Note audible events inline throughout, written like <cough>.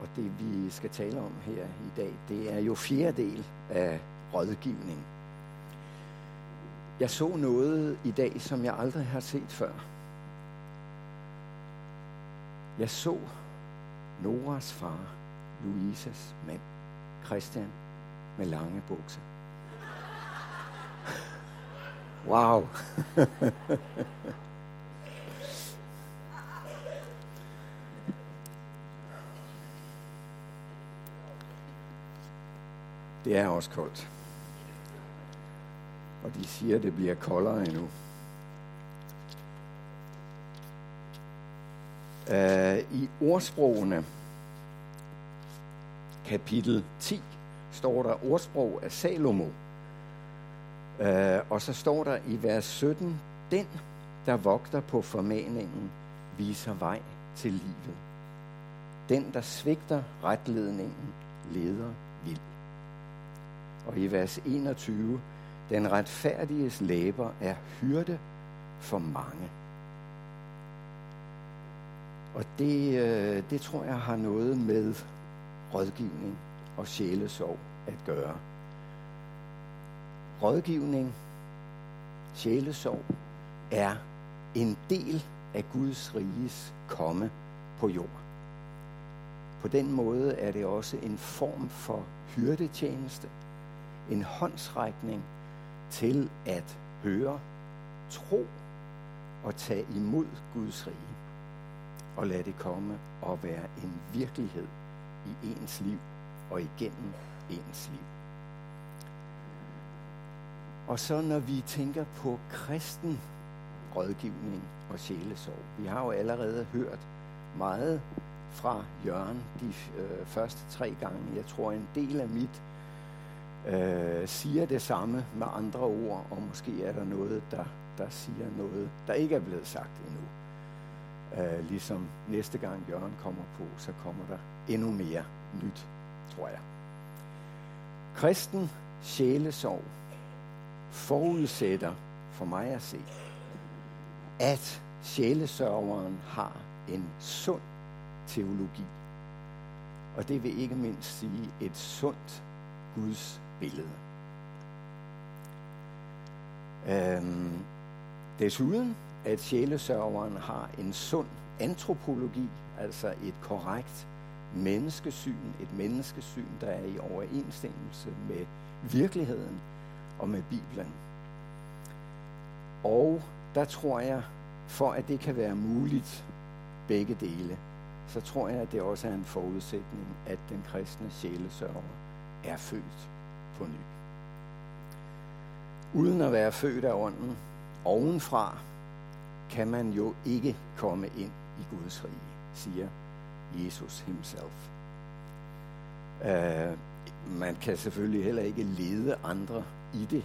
og det vi skal tale om her i dag, det er jo fjerde del af rådgivning. Jeg så noget i dag, som jeg aldrig har set før. Jeg så Noras far, Louises mand, Christian, med lange bukser. <laughs> Wow. <laughs> Det er også koldt. Og de siger, at det bliver koldere endnu. Uh, I ordsprogene, kapitel 10, står der ordsprog af Salomo. Uh, og så står der i vers 17, den, der vogter på formaningen, viser vej til livet. Den, der svigter retledningen, leder. Og i vers 21, den retfærdiges læber er hyrde for mange. Og det, øh, det tror jeg har noget med rådgivning og sjælesorg at gøre. Rådgivning, sjælesorg, er en del af Guds riges komme på jord. På den måde er det også en form for hyrdetjeneste, en håndsrækning til at høre, tro og tage imod Guds rige. Og lade det komme og være en virkelighed i ens liv og igennem ens liv. Og så når vi tænker på kristen rådgivning og sjælesorg. Vi har jo allerede hørt meget fra Jørgen de øh, første tre gange. Jeg tror, en del af mit øh, siger det samme med andre ord, og måske er der noget, der, der siger noget, der ikke er blevet sagt endnu. Øh, ligesom næste gang Jørgen kommer på, så kommer der endnu mere nyt, tror jeg. Kristen sjælesorg forudsætter for mig at se, at sjælesørgeren har en sund teologi. Og det vil ikke mindst sige et sundt Guds billede. Øhm, desuden, at sjælesørgeren har en sund antropologi, altså et korrekt menneskesyn, et menneskesyn, der er i overensstemmelse med virkeligheden og med Bibelen. Og der tror jeg, for at det kan være muligt, begge dele, så tror jeg, at det også er en forudsætning, at den kristne sjælesørger er født på ny. Uden at være født af ånden ovenfra, kan man jo ikke komme ind i Guds rige, siger Jesus himself. Uh, man kan selvfølgelig heller ikke lede andre i det.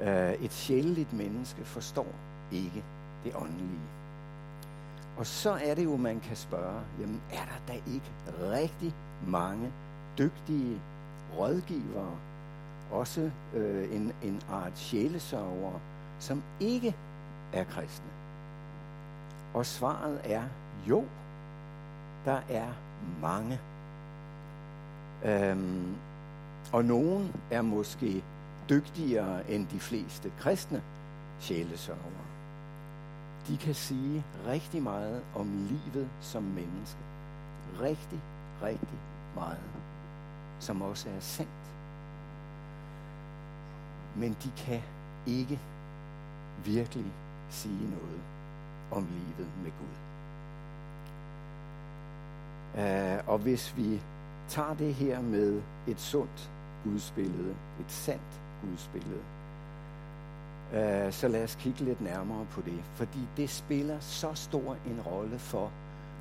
Uh, et sjældent menneske forstår ikke det åndelige. Og så er det jo, man kan spørge, jamen er der da ikke rigtig mange dygtige rådgivere, også øh, en, en art sjælesørgere, som ikke er kristne? Og svaret er jo, der er mange. Øhm, og nogen er måske dygtigere end de fleste kristne sjælesørgere. De kan sige rigtig meget om livet som menneske. Rigtig, rigtig meget som også er sandt. Men de kan ikke virkelig sige noget om livet med Gud. Uh, og hvis vi tager det her med et sundt gudsbillede, et sandt gudsbillede, uh, så lad os kigge lidt nærmere på det. Fordi det spiller så stor en rolle for,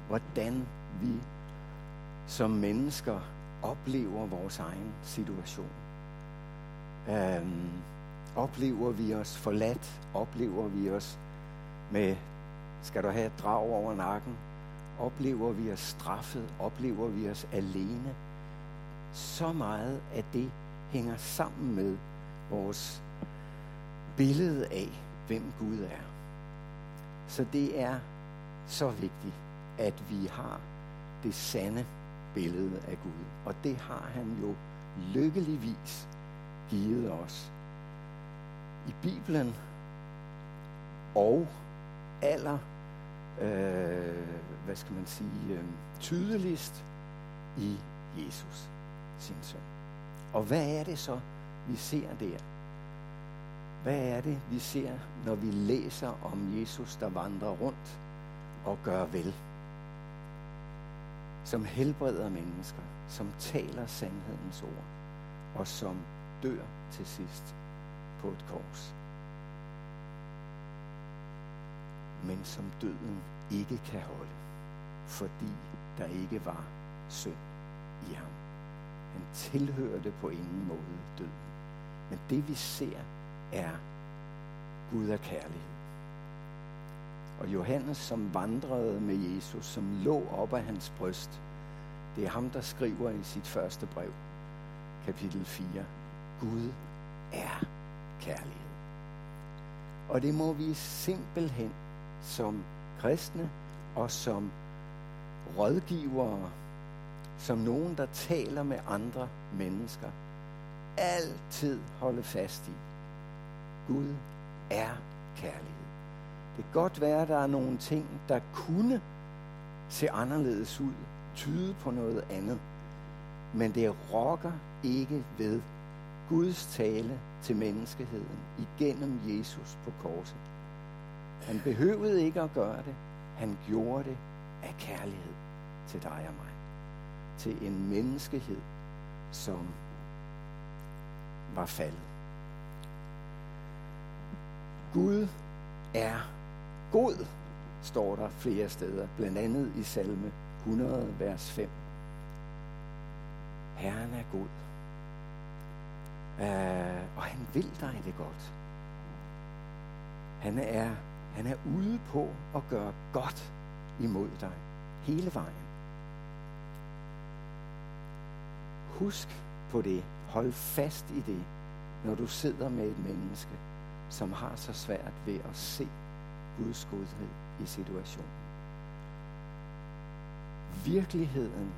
hvordan vi som mennesker oplever vores egen situation. Øhm, oplever vi os forladt? Oplever vi os med, skal du have et drag over nakken? Oplever vi os straffet? Oplever vi os alene? Så meget af det hænger sammen med vores billede af, hvem Gud er. Så det er så vigtigt, at vi har det sande billede af Gud. Og det har han jo lykkeligvis givet os. I Bibelen og aller, øh, hvad skal man sige, øh, tydeligst i Jesus, sin søn. Og hvad er det så, vi ser der? Hvad er det, vi ser, når vi læser om Jesus, der vandrer rundt og gør vel? Som helbreder mennesker, som taler sandhedens ord, og som dør til sidst på et kors. Men som døden ikke kan holde, fordi der ikke var synd i ham. Han tilhørte på ingen måde døden. Men det vi ser er Gud af kærlighed. Og Johannes, som vandrede med Jesus, som lå op af hans bryst, det er ham, der skriver i sit første brev, kapitel 4. Gud er kærlighed. Og det må vi simpelthen som kristne og som rådgivere, som nogen, der taler med andre mennesker, altid holde fast i. Gud er kærlighed. Det kan godt være, at der er nogle ting, der kunne se anderledes ud, tyde på noget andet. Men det rokker ikke ved Guds tale til menneskeheden igennem Jesus på korset. Han behøvede ikke at gøre det. Han gjorde det af kærlighed til dig og mig. Til en menneskehed, som var faldet. Gud er god, står der flere steder, blandt andet i salme 100, vers 5. Herren er god, uh, og han vil dig det godt. Han er, han er ude på at gøre godt imod dig hele vejen. Husk på det. Hold fast i det, når du sidder med et menneske, som har så svært ved at se Guds godhed i situationen. Virkeligheden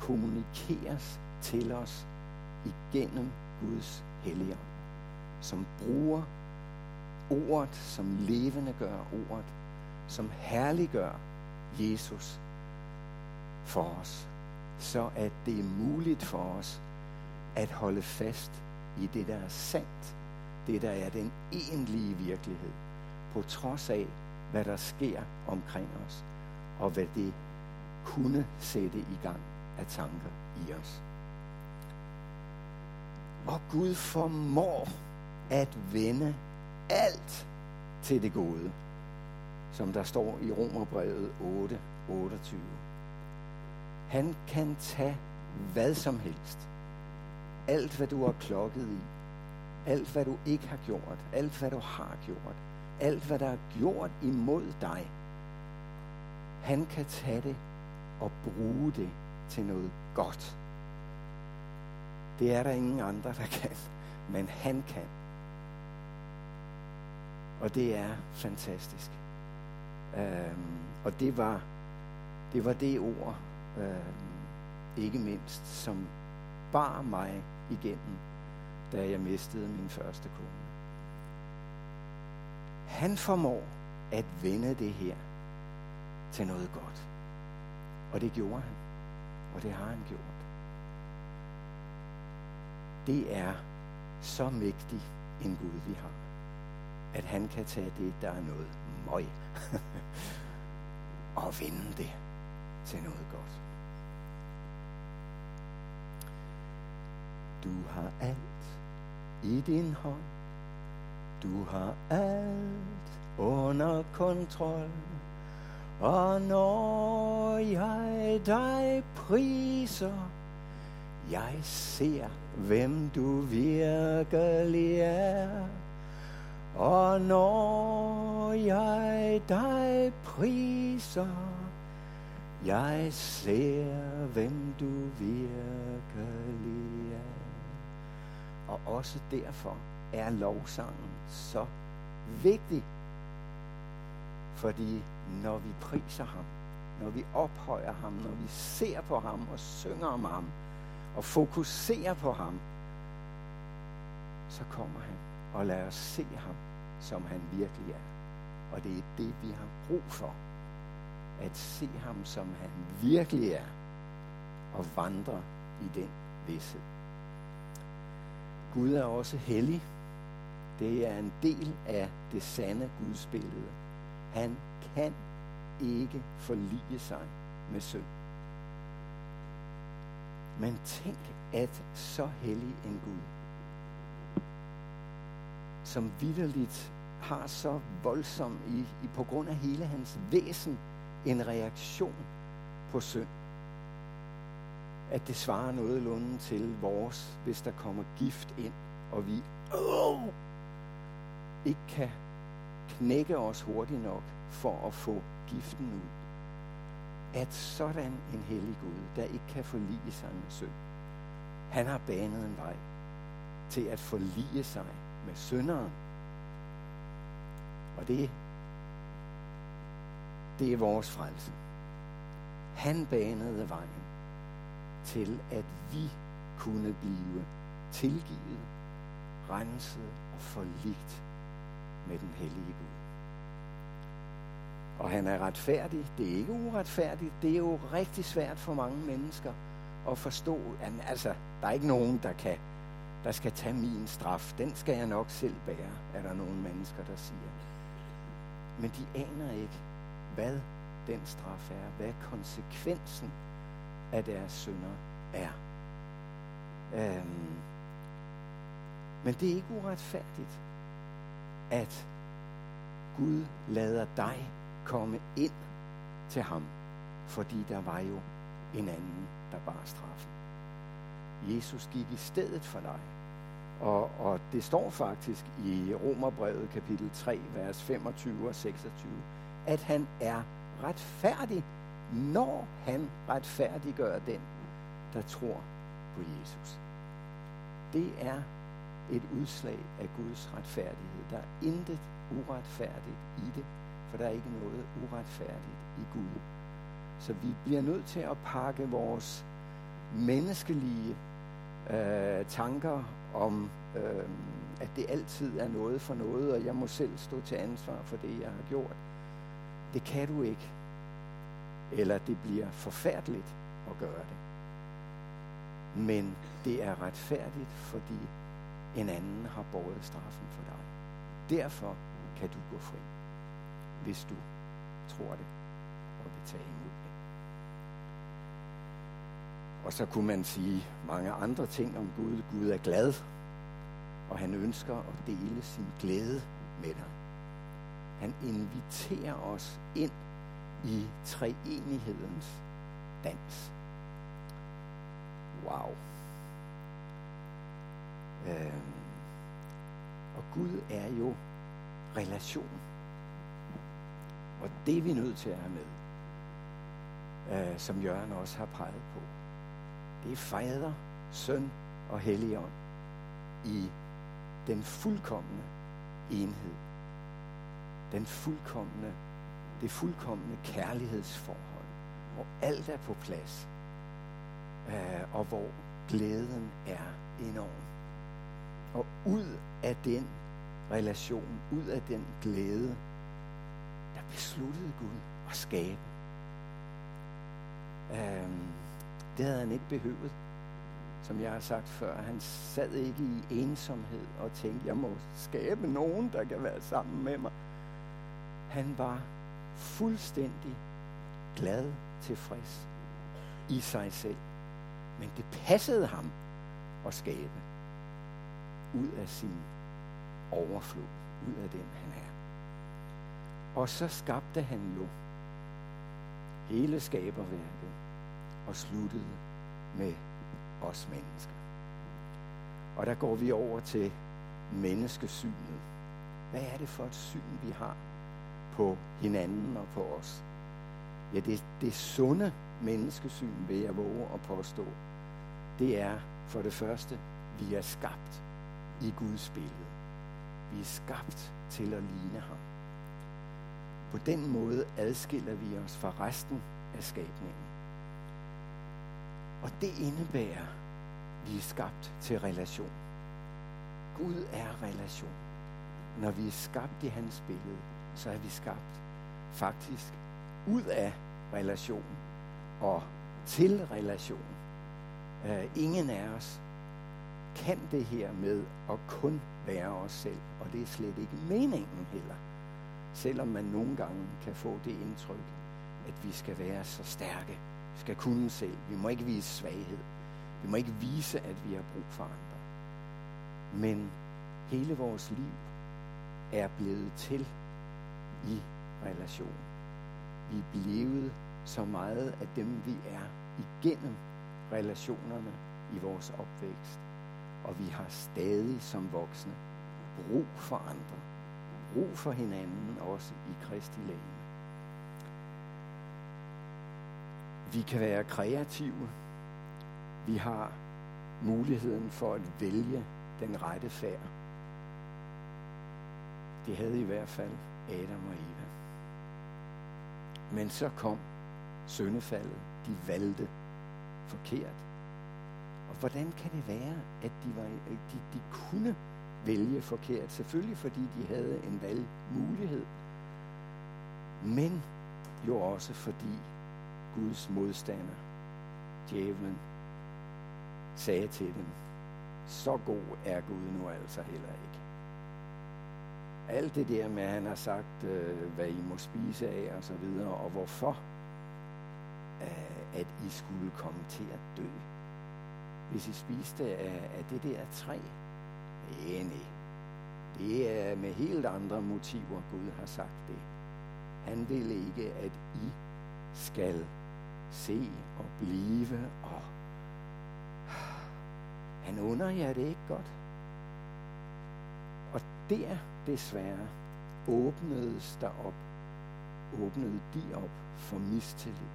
kommunikeres til os igennem Guds helligånd, som bruger ordet, som levende gør ordet, som herliggør Jesus for os, så at det er muligt for os at holde fast i det, der er sandt, det, der er den egentlige virkelighed, på trods af, hvad der sker omkring os, og hvad det kunne sætte i gang af tanker i os. Og Gud formår at vende alt til det gode, som der står i Romerbrevet 8, 28. Han kan tage hvad som helst. Alt, hvad du har klokket i. Alt, hvad du ikke har gjort. Alt, hvad du har gjort. Alt, hvad der er gjort imod dig. Han kan tage det og bruge det til noget godt. Det er der ingen andre, der kan. Men han kan. Og det er fantastisk. Øhm, og det var, det var det ord, øhm, ikke mindst, som bar mig igennem, da jeg mistede min første kone. Han formår at vende det her til noget godt. Og det gjorde han. Og det har han gjort. Det er så mægtig en Gud, vi har. At han kan tage det, der er noget møg, <laughs> og vende det til noget godt. Du har alt i din hånd. Du har alt under kontrol. Og når jeg dig priser, jeg ser, hvem du virkelig er. Og når jeg dig priser, jeg ser, hvem du virkelig er. Og også derfor er lovsangen så vigtig. Fordi når vi priser ham, når vi ophøjer ham, når vi ser på ham og synger om ham og fokuserer på ham, så kommer han og lader os se ham, som han virkelig er. Og det er det, vi har brug for. At se ham, som han virkelig er. Og vandre i den vidsthed. Gud er også hellig. Det er en del af det sande Guds billede. Han kan ikke forlige sig med synd. Men tænk, at så hellig en Gud, som vidderligt har så voldsom i, i på grund af hele hans væsen en reaktion på synd, at det svarer nogenlunde til vores, hvis der kommer gift ind, og vi åh, ikke kan knække os hurtigt nok for at få giften ud. At sådan en hellig Gud, der ikke kan forlige sig med synd, han har banet en vej til at forlige sig med synderen. Og det, det er vores frelse. Han banede vejen til, at vi kunne blive tilgivet, renset og forligt med den hellige Gud. Og han er retfærdig. Det er ikke uretfærdigt. Det er jo rigtig svært for mange mennesker at forstå. At, altså, der er ikke nogen, der kan der skal tage min straf. Den skal jeg nok selv bære, er der nogle mennesker, der siger. Men de aner ikke, hvad den straf er, hvad konsekvensen af deres synder er. Øhm, men det er ikke uretfærdigt, at Gud lader dig komme ind til ham, fordi der var jo en anden, der bar straffen. Jesus gik i stedet for dig. Og, og det står faktisk i Romerbrevet kapitel 3, vers 25 og 26, at han er retfærdig, når han retfærdiggør den, der tror på Jesus. Det er et udslag af Guds retfærdighed. Der er intet uretfærdigt i det, for der er ikke noget uretfærdigt i Gud. Så vi bliver nødt til at pakke vores menneskelige øh, tanker om, øh, at det altid er noget for noget, og jeg må selv stå til ansvar for det, jeg har gjort. Det kan du ikke. Eller det bliver forfærdeligt at gøre det. Men det er retfærdigt, fordi en anden har båret straffen for dig. Derfor kan du gå fri, hvis du tror det og vil tage imod det. Og så kunne man sige mange andre ting om Gud. Gud er glad, og han ønsker at dele sin glæde med dig. Han inviterer os ind i treenighedens dans. Wow. Øhm. Og Gud er jo relation. Og det er vi nødt til at have med, øh, som Jørgen også har peget på. Det er fader, søn og helligånd i den fuldkommende enhed. Den fuldkommende, det fuldkommende kærlighedsforhold, hvor alt er på plads, øh, og hvor glæden er enorm. Og ud af den relation, ud af den glæde, der besluttede Gud at skabe. Øhm, det havde han ikke behøvet som jeg har sagt før, han sad ikke i ensomhed og tænkte, jeg må skabe nogen, der kan være sammen med mig. Han var fuldstændig glad, tilfreds i sig selv. Men det passede ham at skabe ud af sin overflod, ud af den han er. Og så skabte han jo hele skaberværket og sluttede med os mennesker. Og der går vi over til menneskesynet. Hvad er det for et syn, vi har på hinanden og på os? Ja, det, det sunde menneskesyn, vil jeg våge at påstå, det er for det første, vi er skabt i Guds billede. Vi er skabt til at ligne ham. På den måde adskiller vi os fra resten af skabningen. Og det indebærer, at vi er skabt til relation. Gud er relation. Når vi er skabt i hans billede, så er vi skabt faktisk ud af relation og til relation. Uh, ingen af os kan det her med at kun være os selv, og det er slet ikke meningen heller. Selvom man nogle gange kan få det indtryk, at vi skal være så stærke, vi skal kunne selv, vi må ikke vise svaghed, vi må ikke vise, at vi har brug for andre. Men hele vores liv er blevet til i relation. Vi er blevet så meget af dem, vi er igennem relationerne i vores opvækst. Og vi har stadig som voksne brug for andre. Brug for hinanden også i Kristi lægen. Vi kan være kreative. Vi har muligheden for at vælge den rette færd. Det havde i hvert fald Adam og Eva. Men så kom søndefaldet. De valgte forkert. Hvordan kan det være, at de, var, øh, de, de kunne vælge forkert? Selvfølgelig fordi de havde en valgmulighed. Men jo også fordi Guds modstander, djævlen, sagde til dem, så god er Gud nu altså heller ikke. Alt det der med, at han har sagt, øh, hvad I må spise af og så videre, og hvorfor, øh, at I skulle komme til at dø. Hvis I spiste af, af det der træ, nej, nej. Det er med helt andre motiver, Gud har sagt det. Han vil ikke, at I skal se og blive og han under jer det ikke godt. Og der desværre åbnedes der op, åbnede de op for mistillid.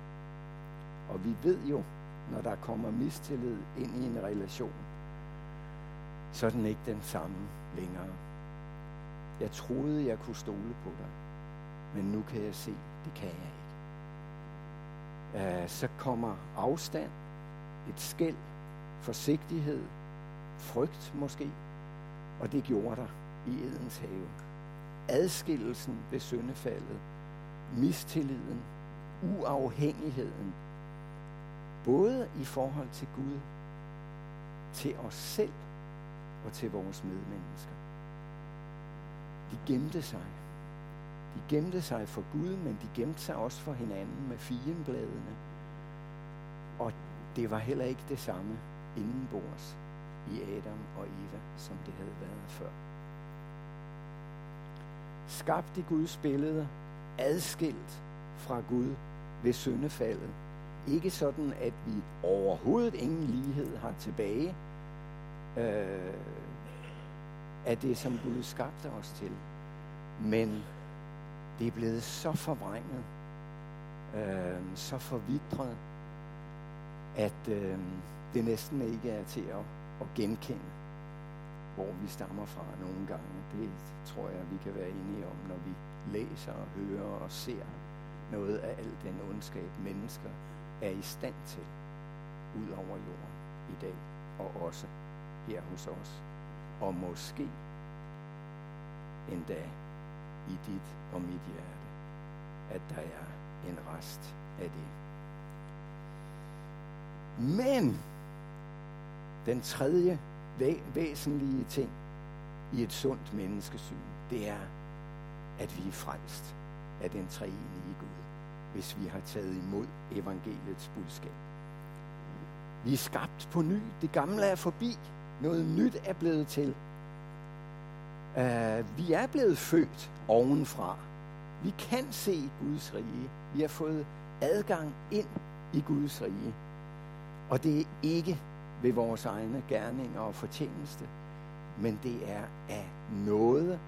Og vi ved jo, når der kommer mistillid ind i en relation, så er den ikke den samme længere. Jeg troede, jeg kunne stole på dig, men nu kan jeg se, det kan jeg ikke. Uh, så kommer afstand, et skæld, forsigtighed, frygt måske, og det gjorde der i Edens have. Adskillelsen ved syndefaldet, mistilliden, uafhængigheden, både i forhold til Gud, til os selv og til vores medmennesker. De gemte sig. De gemte sig for Gud, men de gemte sig også for hinanden med figenbladene. Og det var heller ikke det samme indenbords i Adam og Eva, som det havde været før. Skabt i Guds billede, adskilt fra Gud ved syndefaldet. Ikke sådan, at vi overhovedet ingen lighed har tilbage øh, af det, som Gud skabte os til. Men det er blevet så forvrænget, øh, så forvidret, at øh, det næsten ikke er til at at genkende, hvor vi stammer fra nogle gange. Det tror jeg, vi kan være enige om, når vi læser og hører og ser noget af al den ondskab, mennesker er i stand til ud over jorden i dag, og også her hos os. Og måske endda i dit og mit hjerte, at der er en rest af det. Men den tredje væ- væsentlige ting i et sundt menneskesyn, det er, at vi er frelst af den treenige hvis vi har taget imod evangeliets budskab. Vi er skabt på ny. Det gamle er forbi. Noget nyt er blevet til. Uh, vi er blevet født ovenfra. Vi kan se Guds rige. Vi har fået adgang ind i Guds rige. Og det er ikke ved vores egne gerninger og fortjeneste, men det er af noget.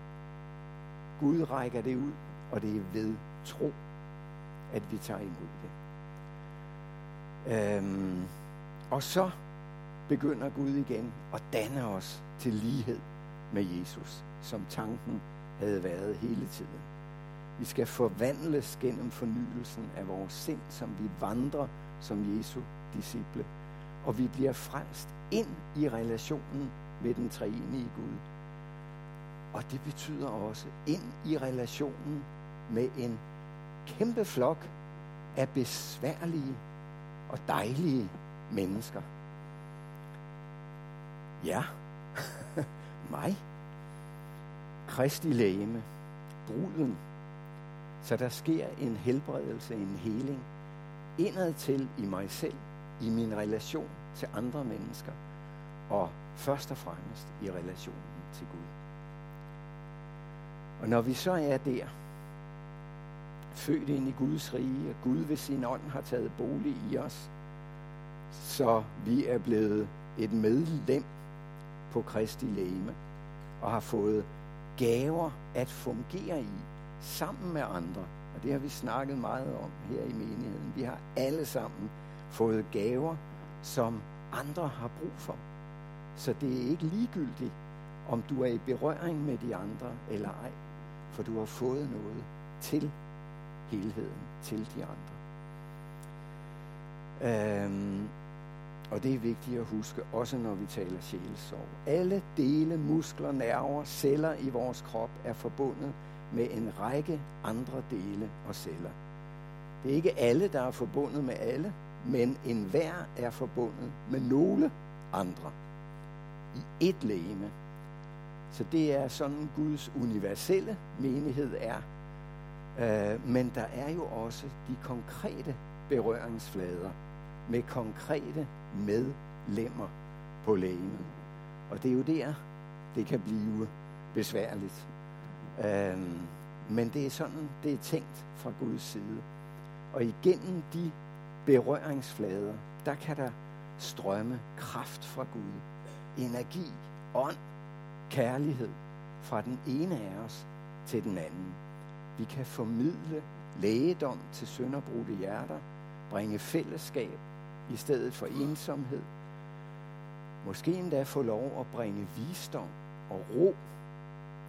Gud rækker det ud, og det er ved tro, at vi tager imod det. Øhm, og så begynder Gud igen at danne os til lighed med Jesus, som tanken havde været hele tiden. Vi skal forvandles gennem fornyelsen af vores sind, som vi vandrer som Jesu disciple. Og vi bliver frelst ind i relationen med den treenige Gud. Og det betyder også ind i relationen med en kæmpe flok af besværlige og dejlige mennesker. Ja, <laughs> mig. Kristi lægeme, bruden. Så der sker en helbredelse, en heling indad til i mig selv, i min relation til andre mennesker, og først og fremmest i relationen til Gud. Og når vi så er der, født ind i Guds rige, og Gud ved sin ånd har taget bolig i os, så vi er blevet et medlem på Kristi læme og har fået gaver at fungere i sammen med andre. Og det har vi snakket meget om her i menigheden. Vi har alle sammen fået gaver, som andre har brug for. Så det er ikke ligegyldigt, om du er i berøring med de andre eller ej, for du har fået noget til helheden, til de andre. Øhm, og det er vigtigt at huske, også når vi taler sjælesorg. Alle dele, muskler, nerver, celler i vores krop er forbundet med en række andre dele og celler. Det er ikke alle, der er forbundet med alle, men enhver er forbundet med nogle andre i et lægeme. Så det er sådan Guds universelle menighed er. Øh, men der er jo også de konkrete berøringsflader med konkrete medlemmer på lægemet. Og det er jo der, det kan blive besværligt. Øhm, men det er sådan, det er tænkt fra Guds side. Og igennem de berøringsflader, der kan der strømme kraft fra Gud. Energi, ånd, kærlighed fra den ene af os til den anden. Vi kan formidle lægedom til sønderbrudte hjerter, bringe fællesskab i stedet for ensomhed. Måske endda få lov at bringe visdom og ro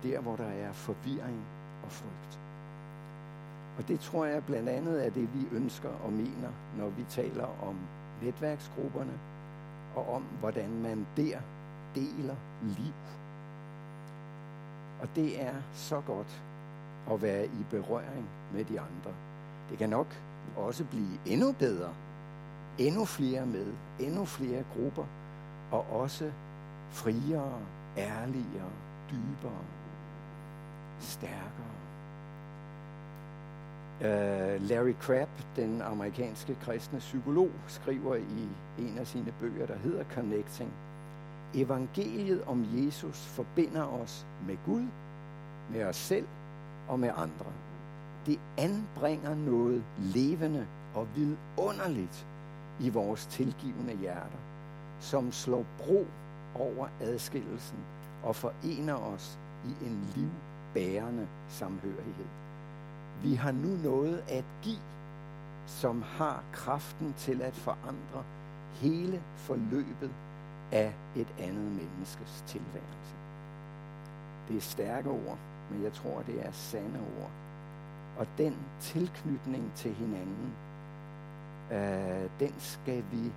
der, hvor der er forvirring og frygt. Og det tror jeg blandt andet er det, vi ønsker og mener, når vi taler om netværksgrupperne, og om, hvordan man der deler liv. Og det er så godt at være i berøring med de andre. Det kan nok også blive endnu bedre, endnu flere med, endnu flere grupper, og også friere, ærligere, dybere, stærkere. Uh, Larry Crabb, den amerikanske kristne psykolog, skriver i en af sine bøger, der hedder Connecting. Evangeliet om Jesus forbinder os med Gud, med os selv og med andre. Det anbringer noget levende og vidunderligt i vores tilgivende hjerter, som slår bro over adskillelsen og forener os i en livbærende samhørighed. Vi har nu noget at give, som har kraften til at forandre hele forløbet af et andet menneskes tilværelse. Det er stærke ord, men jeg tror, det er sande ord. Og den tilknytning til hinanden, øh, den skal vi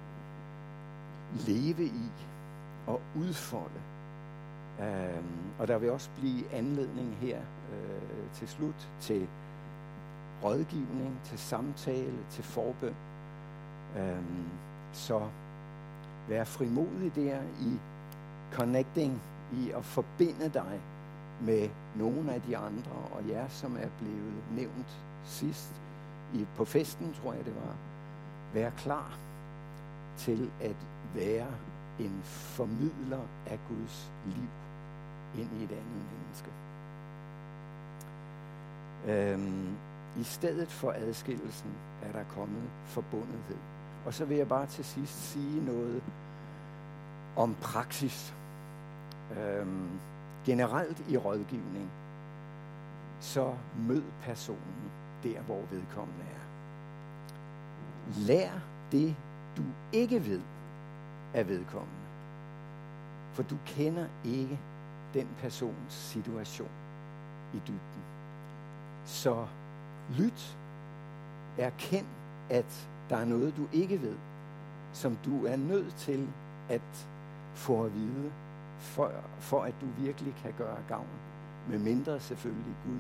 leve i og udfolde. Øh, og der vil også blive anledning her øh, til slut til rådgivning, til samtale, til forbøn. Øh, så vær frimodig der i connecting, i at forbinde dig med nogle af de andre, og jer, som er blevet nævnt sidst i, på festen, tror jeg det var, være klar til at være en formidler af Guds liv ind i et andet menneske. Øhm, I stedet for adskillelsen er der kommet forbundethed. Og så vil jeg bare til sidst sige noget om praksis. Øhm, generelt i rådgivning, så mød personen der, hvor vedkommende er. Lær det, du ikke ved af vedkommende. For du kender ikke den persons situation i dybden. Så Lyt. Erkend, at der er noget, du ikke ved, som du er nødt til at få at vide, for, for at du virkelig kan gøre gavn. Med mindre selvfølgelig Gud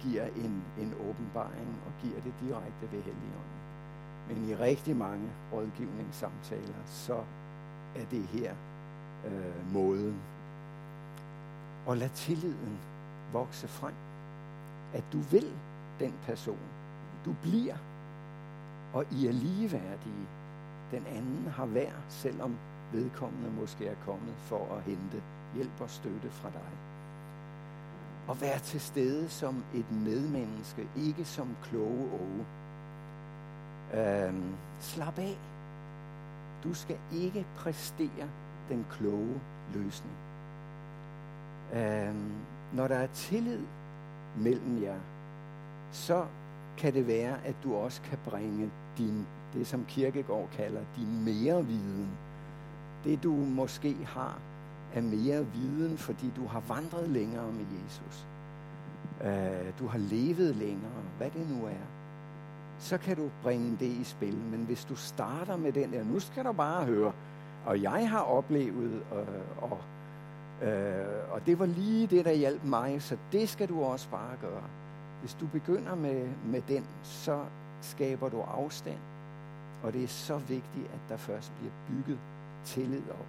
giver en, en åbenbaring og giver det direkte ved Helligånden. Men i rigtig mange rådgivningssamtaler, så er det her øh, måden. Og lad tilliden vokse frem. At du vil den person. Du bliver. Og I er ligeværdige. Den anden har værd, selvom vedkommende måske er kommet for at hente hjælp og støtte fra dig. Og vær til stede som et medmenneske, ikke som kloge åge. Øhm, slap af. Du skal ikke præstere den kloge løsning. Øhm, når der er tillid mellem jer, så kan det være, at du også kan bringe din, det som Kirkegaard kalder din mere viden. Det du måske har af mere viden, fordi du har vandret længere med Jesus. Uh, du har levet længere, hvad det nu er. Så kan du bringe det i spil. Men hvis du starter med den der, nu skal du bare høre, og jeg har oplevet, uh, og, uh, og det var lige det, der hjalp mig, så det skal du også bare gøre. Hvis du begynder med, med den, så skaber du afstand. Og det er så vigtigt, at der først bliver bygget tillid op.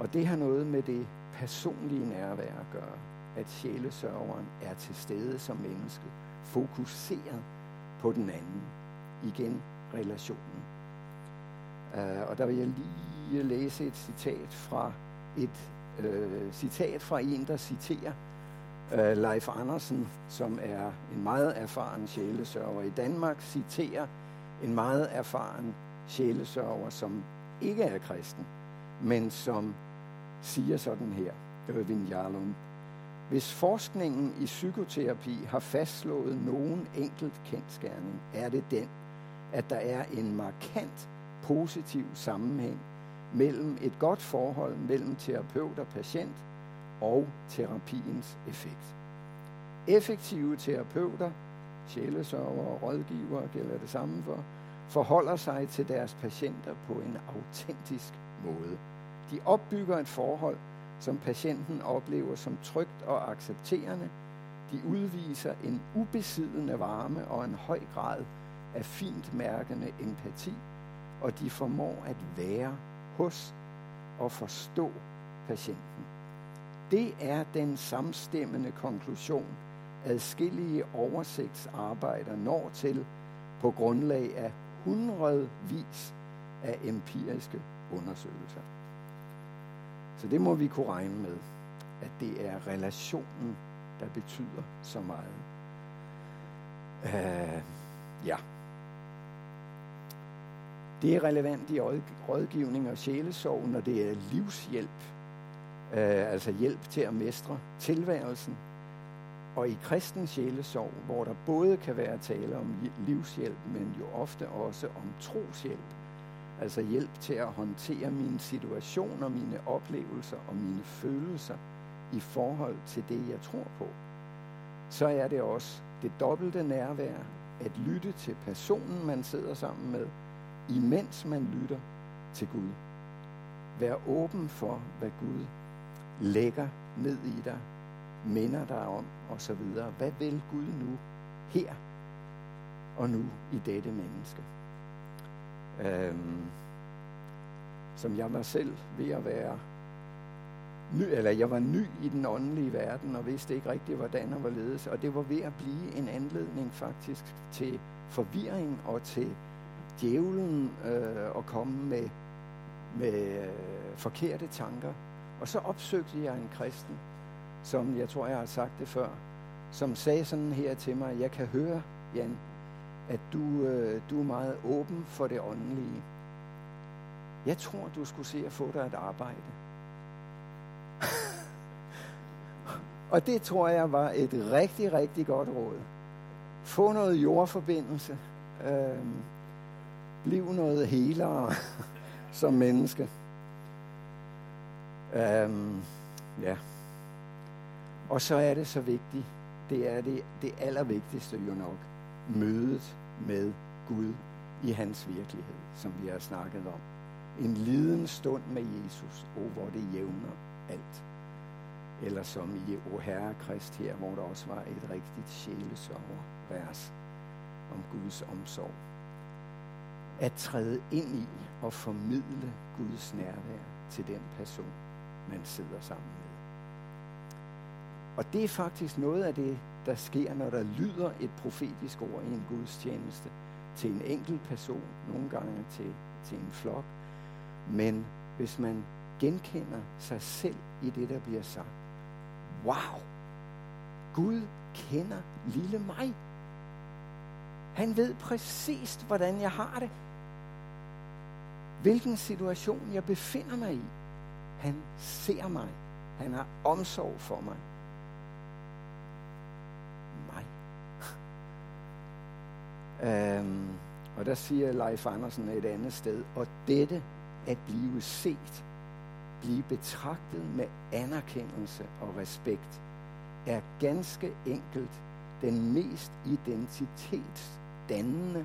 Og det har noget med det personlige nærvær at gøre. At sjælesørgeren er til stede som menneske. Fokuseret på den anden. Igen relationen. Uh, og der vil jeg lige læse et citat fra et uh, citat fra en, der citerer uh, Leif Andersen, som er en meget erfaren sjælesørger i Danmark, citerer en meget erfaren sjælesørger, som ikke er kristen, men som siger sådan her, Irvin Jarlum. Hvis forskningen i psykoterapi har fastslået nogen enkelt kendskærning, er det den, at der er en markant positiv sammenhæng mellem et godt forhold mellem terapeut og patient og terapiens effekt. Effektive terapeuter, sjælesørger og rådgivere gælder det samme for, forholder sig til deres patienter på en autentisk måde. De opbygger et forhold, som patienten oplever som trygt og accepterende. De udviser en ubesiddende varme og en høj grad af fint mærkende empati, og de formår at være hos og forstå patienten. Det er den samstemmende konklusion, adskillige oversigtsarbejder når til på grundlag af hundredvis af empiriske undersøgelser. Så det må vi kunne regne med, at det er relationen, der betyder så meget. Uh, ja. Det er relevant i rådgivning og sjælesorg, når det er livshjælp. Uh, altså hjælp til at mestre tilværelsen. Og i kristen sjælesorg, hvor der både kan være tale om livshjælp, men jo ofte også om troshjælp, Altså hjælp til at håndtere mine situationer, mine oplevelser og mine følelser i forhold til det, jeg tror på. Så er det også det dobbelte nærvær at lytte til personen, man sidder sammen med, imens man lytter til Gud. Vær åben for, hvad Gud lægger ned i dig, minder dig om osv. Hvad vil Gud nu her og nu i dette menneske? øhm, som jeg var selv ved at være ny, eller jeg var ny i den åndelige verden, og vidste ikke rigtig, hvordan og hvorledes. Og det var ved at blive en anledning faktisk til forvirring og til djævlen øh, at komme med, med øh, forkerte tanker. Og så opsøgte jeg en kristen, som jeg tror, jeg har sagt det før, som sagde sådan her til mig, jeg kan høre, Jan, at du, øh, du er meget åben for det åndelige. Jeg tror, du skulle se at få dig et arbejde. <laughs> Og det tror jeg var et rigtig, rigtig godt råd. Få noget jordforbindelse. Øh, bliv noget helere <laughs> som menneske. Øh, ja. Og så er det så vigtigt, det er det, det allervigtigste jo nok. Mødet med Gud i hans virkelighed, som vi har snakket om. En liden stund med Jesus, og hvor det jævner alt. Eller som i O Herre Krist her, hvor der også var et rigtigt sjælesover-vers om Guds omsorg. At træde ind i og formidle Guds nærvær til den person, man sidder sammen med. Og det er faktisk noget af det, der sker, når der lyder et profetisk ord i en gudstjeneste til en enkelt person, nogle gange til, til en flok. Men hvis man genkender sig selv i det, der bliver sagt. Wow! Gud kender lille mig. Han ved præcis, hvordan jeg har det. Hvilken situation jeg befinder mig i. Han ser mig. Han har omsorg for mig. Øhm, og der siger Leif Andersen et andet sted, og dette at blive set, blive betragtet med anerkendelse og respekt, er ganske enkelt den mest identitetsdannende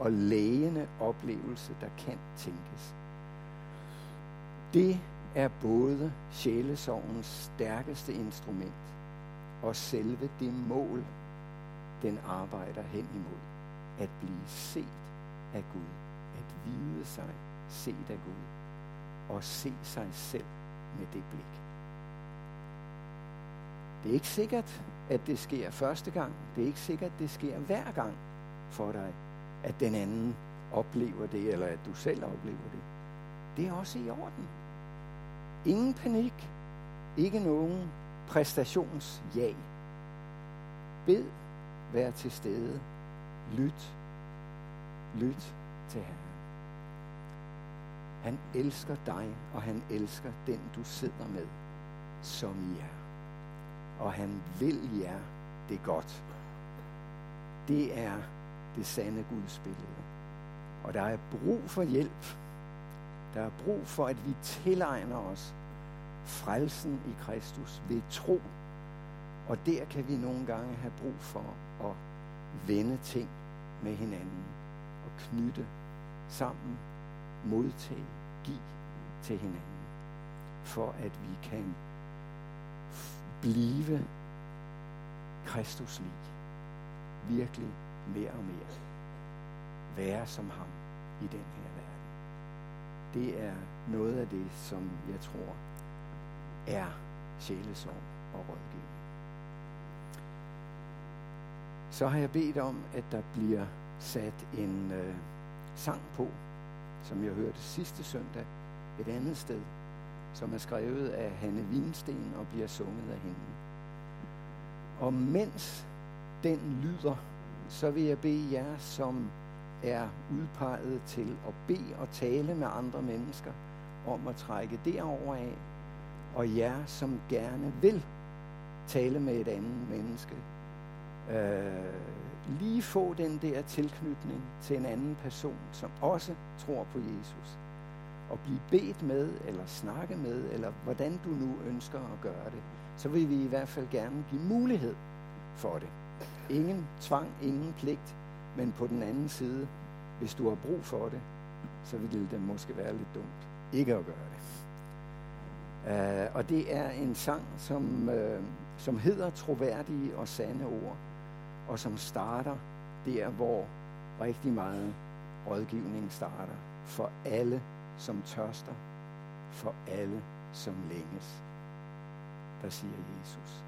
og lægende oplevelse, der kan tænkes. Det er både sjælesorgens stærkeste instrument og selve det mål, den arbejder hen imod at blive set af Gud, at vide sig set af Gud, og se sig selv med det blik. Det er ikke sikkert, at det sker første gang. Det er ikke sikkert, at det sker hver gang for dig, at den anden oplever det, eller at du selv oplever det. Det er også i orden. Ingen panik. Ikke nogen præstationsjag. Bed, vær til stede Lyt. Lyt til Herren. Han elsker dig, og han elsker den, du sidder med, som I er. Og han vil jer det godt. Det er det sande Guds billede. Og der er brug for hjælp. Der er brug for, at vi tilegner os frelsen i Kristus ved tro. Og der kan vi nogle gange have brug for at vende ting med hinanden og knytte sammen, modtage, give til hinanden, for at vi kan blive Kristus lig. Virkelig mere og mere. Være som ham i den her verden. Det er noget af det, som jeg tror er sjælesorg og rød. Så har jeg bedt om, at der bliver sat en øh, sang på, som jeg hørte sidste søndag et andet sted, som er skrevet af Hanne Winsten og bliver sunget af hende. Og mens den lyder, så vil jeg bede jer, som er udpeget til at bede og tale med andre mennesker, om at trække derover af, og jer, som gerne vil tale med et andet menneske, øh, lige få den der tilknytning til en anden person, som også tror på Jesus. Og blive bedt med, eller snakke med, eller hvordan du nu ønsker at gøre det, så vil vi i hvert fald gerne give mulighed for det. Ingen tvang, ingen pligt, men på den anden side, hvis du har brug for det, så vil det måske være lidt dumt ikke at gøre det. Uh, og det er en sang, som, uh, som hedder Troværdige og Sande Ord og som starter der, hvor rigtig meget rådgivning starter. For alle, som tørster. For alle, som længes. Der siger Jesus.